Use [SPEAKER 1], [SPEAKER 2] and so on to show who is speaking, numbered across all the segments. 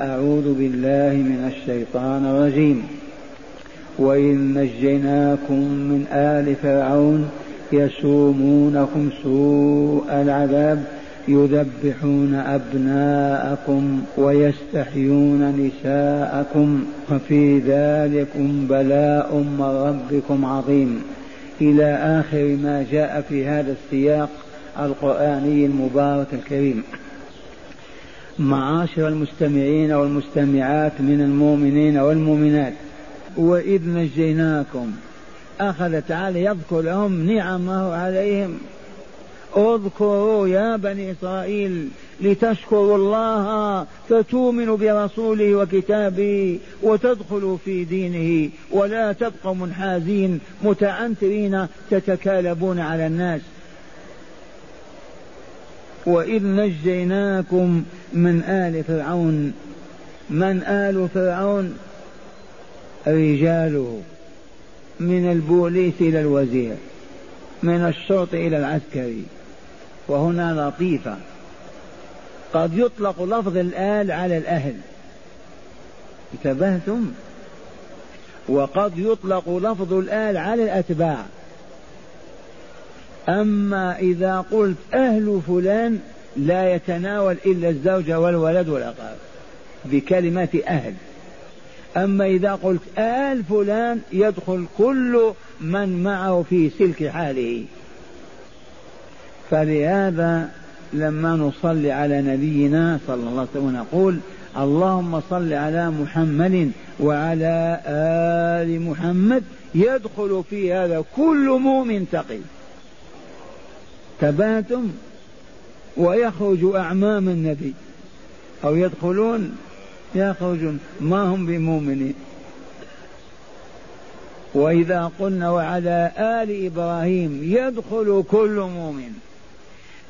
[SPEAKER 1] أعوذ بالله من الشيطان الرجيم. وإذ نجيناكم من آل فرعون يسومونكم سوء العذاب يذبحون أبناءكم ويستحيون نساءكم وفي ذلكم بلاء من ربكم عظيم. إلى آخر ما جاء في هذا السياق القرآني المبارك الكريم. معاشر المستمعين والمستمعات من المؤمنين والمؤمنات. وإذ نجيناكم أخذ تعالى يذكر لهم نعمه عليهم. اذكروا يا بني إسرائيل لتشكروا الله فتؤمنوا برسوله وكتابه وتدخلوا في دينه. ولا تبقوا منحازين متعنترين تتكالبون على الناس. وإذ نجيناكم من آل فرعون من آل فرعون؟ رجاله من البوليس إلى الوزير من الشرط إلى العسكري. وهنا لطيفة. قد يطلق لفظ الآل على الأهل. انتبهتم؟ وقد يطلق لفظ الآل على الأتباع. أما إذا قلت أهل فلان لا يتناول إلا الزوجة والولد والأقارب بكلمة أهل. أما إذا قلت آل فلان يدخل كل من معه في سلك حاله. فلهذا لما نصلي على نبينا صلى الله عليه وسلم نقول اللهم صل على محمد وعلى آل محمد يدخل في هذا كل مؤمن تقي. تباتم ويخرج أعمام النبي. أو يدخلون يخرجون ما هم بمؤمنين. وإذا قلنا وعلى آل إبراهيم يدخل كل مؤمن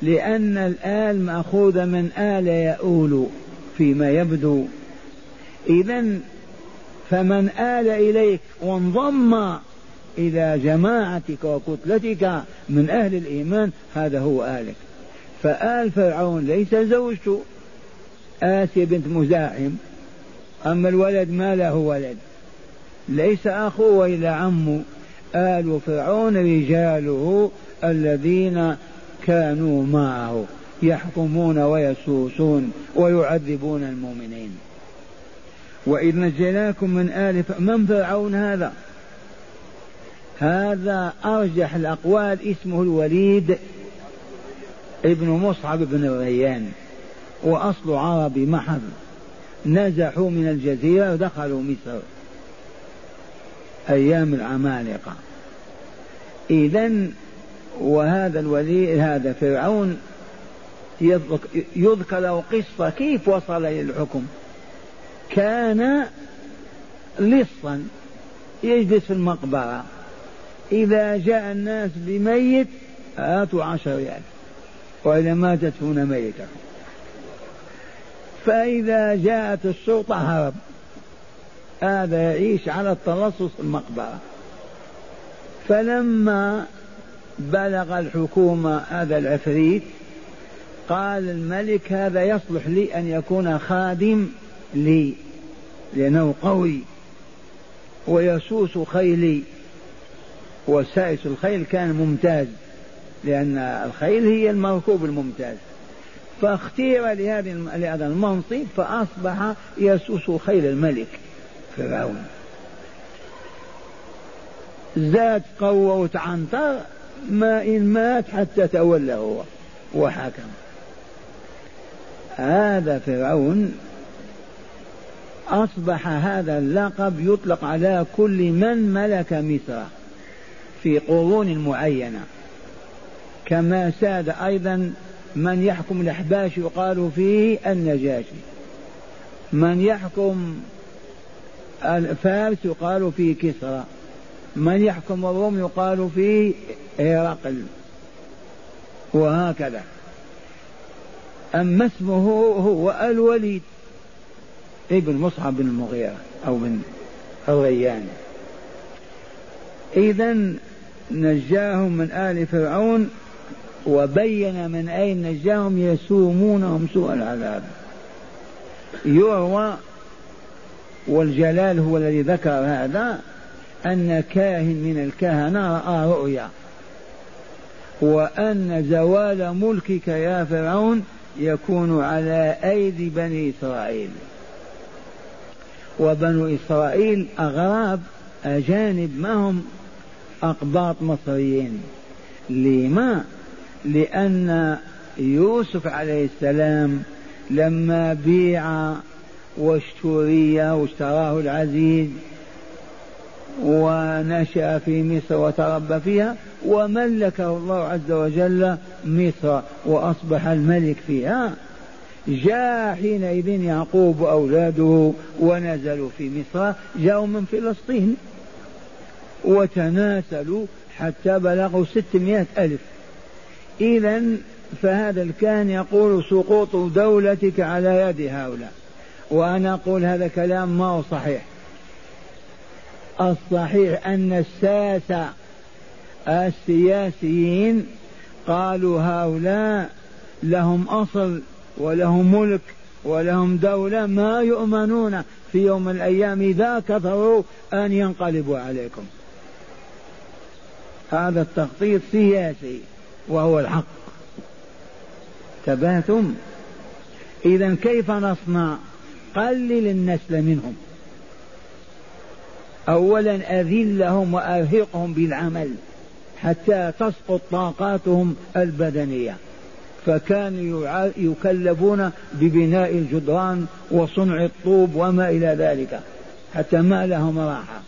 [SPEAKER 1] لأن الآل مأخوذة من آل يؤول فيما يبدو. إذا فمن آل إليك وانضم إلى جماعتك وكتلتك من أهل الإيمان هذا هو آلك. فآل فرعون ليس زوجته آسيا بنت مزاحم أما الولد ما له ولد. ليس أخوه وإلا عمه. آل فرعون رجاله الذين كانوا معه يحكمون ويسوسون ويعذبون المؤمنين. وإذ نجيناكم من آل من فرعون هذا؟ هذا أرجح الأقوال اسمه الوليد ابن مصعب بن الريان وأصل عربي محض. نزحوا من الجزيرة ودخلوا مصر. أيام العمالقة. إذا وهذا الولي هذا فرعون يذكر له قصة كيف وصل إلى الحكم. كان لصا يجلس في المقبرة. إذا جاء الناس بميت هاتوا عشر ريال. وإذا ماتت هنا ميتة. فإذا جاءت الشرطة هرب. هذا يعيش على التلصص المقبرة. فلما بلغ الحكومة هذا العفريت قال الملك هذا يصلح لي أن يكون خادم لي لأنه قوي ويسوس خيلي. وسائس الخيل كان ممتاز. لأن الخيل هي المركوب الممتاز. فاختير لهذا المنصب فأصبح يسوس خيل الملك فرعون. زاد قوة وتعنطر ما إن مات حتى تولى هو وحكم هذا فرعون أصبح هذا اللقب يطلق على كل من ملك مصر في قرون معينة. كما ساد أيضا من يحكم الأحباش يقال فيه النجاشي. من يحكم الفارس يقال فيه كسرى. من يحكم الروم يقال فيه هرقل. وهكذا. أما اسمه هو الوليد ابن مصعب بن المغيرة أو بن الريان إذا نجاهم من آل فرعون وبين من أين نجاهم يسومونهم سوء العذاب. يروى والجلال هو الذي ذكر هذا أن كاهن من الكهنة رأى رؤيا. وأن زوال ملكك يا فرعون يكون على أيدي بني إسرائيل. وبنو إسرائيل أغراب أجانب ما هم أقباط مصريين. لما؟ لأن يوسف عليه السلام لما بيع واشتري واشتراه العزيز ونشأ في مصر وتربى فيها وملكه الله عز وجل مصر وأصبح الملك فيها جاء حينئذ يعقوب وأولاده ونزلوا في مصر جاءوا من فلسطين وتناسلوا حتى بلغوا ستمائة ألف. إذا فهذا الكاهن يقول سقوط دولتك على يد هؤلاء. وأنا أقول هذا كلام ما هو صحيح. الصحيح أن الساسة السياسيين قالوا هؤلاء لهم أصل ولهم ملك ولهم دولة ما يؤمنون في يوم من الأيام. إذا كثروا أن ينقلبوا عليكم. هذا التخطيط سياسي. وهو الحق. تبهتم إذا كيف نصنع؟ قلل النسل منهم. أولا أذلهم وأرهقهم بالعمل حتى تسقط طاقاتهم البدنية. فكانوا يكلفون ببناء الجدران وصنع الطوب وما إلى ذلك. حتى ما لهم راحة.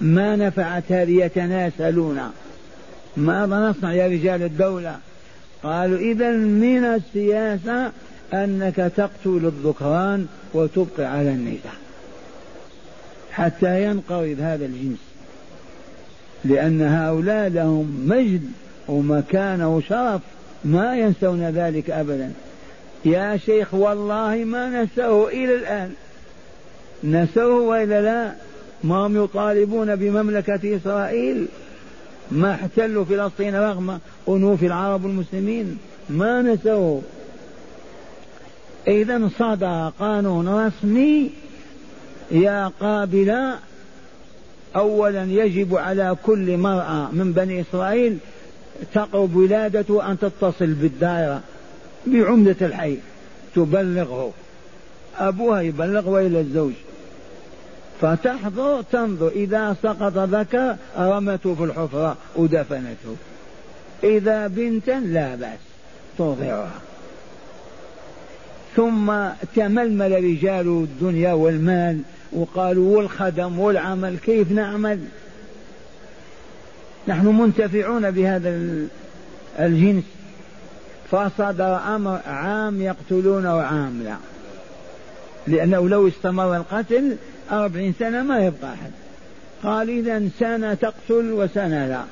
[SPEAKER 1] ما نفعت هذه يتناسلون. ماذا نصنع يا رجال الدولة؟ قالوا إذا من السياسة أنك تقتل الذكران وتبقي على النساء حتى ينقرض هذا الجنس. لأن هؤلاء لهم مجد ومكانة وشرف ما ينسون ذلك أبدا. يا شيخ والله ما نسوه إلى الآن. نسوه وإلا لا؟ ما هم يطالبون بمملكة إسرائيل؟ ما احتلوا فلسطين رغم أنوف العرب المسلمين. ما نسوه إذا صدر قانون رسمي يا قابلة أولا يجب على كل مرأة من بني إسرائيل تقرب ولادته أن تتصل بالدائرة بعمدة الحي. تبلغه. أبوها يبلغ وإلى الزوج. فتحضر تنظر. إذا سقط ذكر رمته في الحفرة ودفنته. إذا بنتا لا بأس. ترضعها ثم تململ رجال الدنيا والمال وقالوا والخدم والعمل كيف نعمل؟ نحن منتفعون بهذا الجنس. فصدر أمر عام يقتلون وعام لا. لأنه لو استمر القتل أربعين سنة ما يبقى أحد. قال إذا سنة تقتل وسنة لا.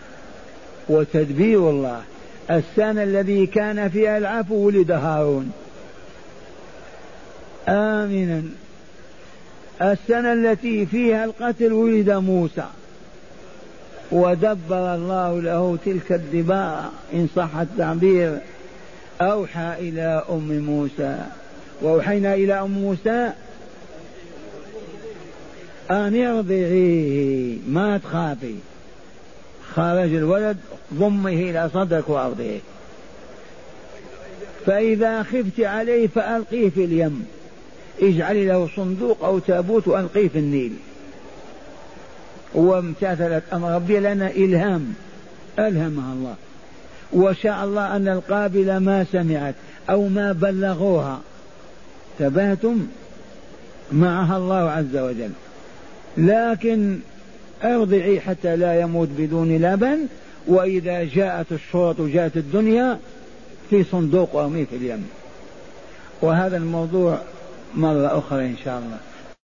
[SPEAKER 1] وتدبير الله. السنة الذي كان فيها العفو ولد هارون. آمنا. السنة التي فيها القتل ولد موسى. ودبر الله له تلك الدباء إن صح التعبير. أوحى إلى أم موسى. وأوحينا إلى أم موسى أن ارضعيه ما تخافي. خرج الولد ضمه إلى صدرك وأرضيه فإذا خفت عليه فألقيه في اليم. اجعلي له صندوق أو تابوت وألقيه في النيل. وامتثلت أمر ربي لنا إلهام. ألهمها الله. وشاء الله أن القابلة ما سمعت أو ما بلغوها. تبهتم. معها الله عز وجل. لكن أرضعي حتى لا يموت بدون لبن وإذا جاءت الشرط وجاءت الدنيا في صندوق وارميه في اليم. وهذا الموضوع مرة أخرى إن شاء الله.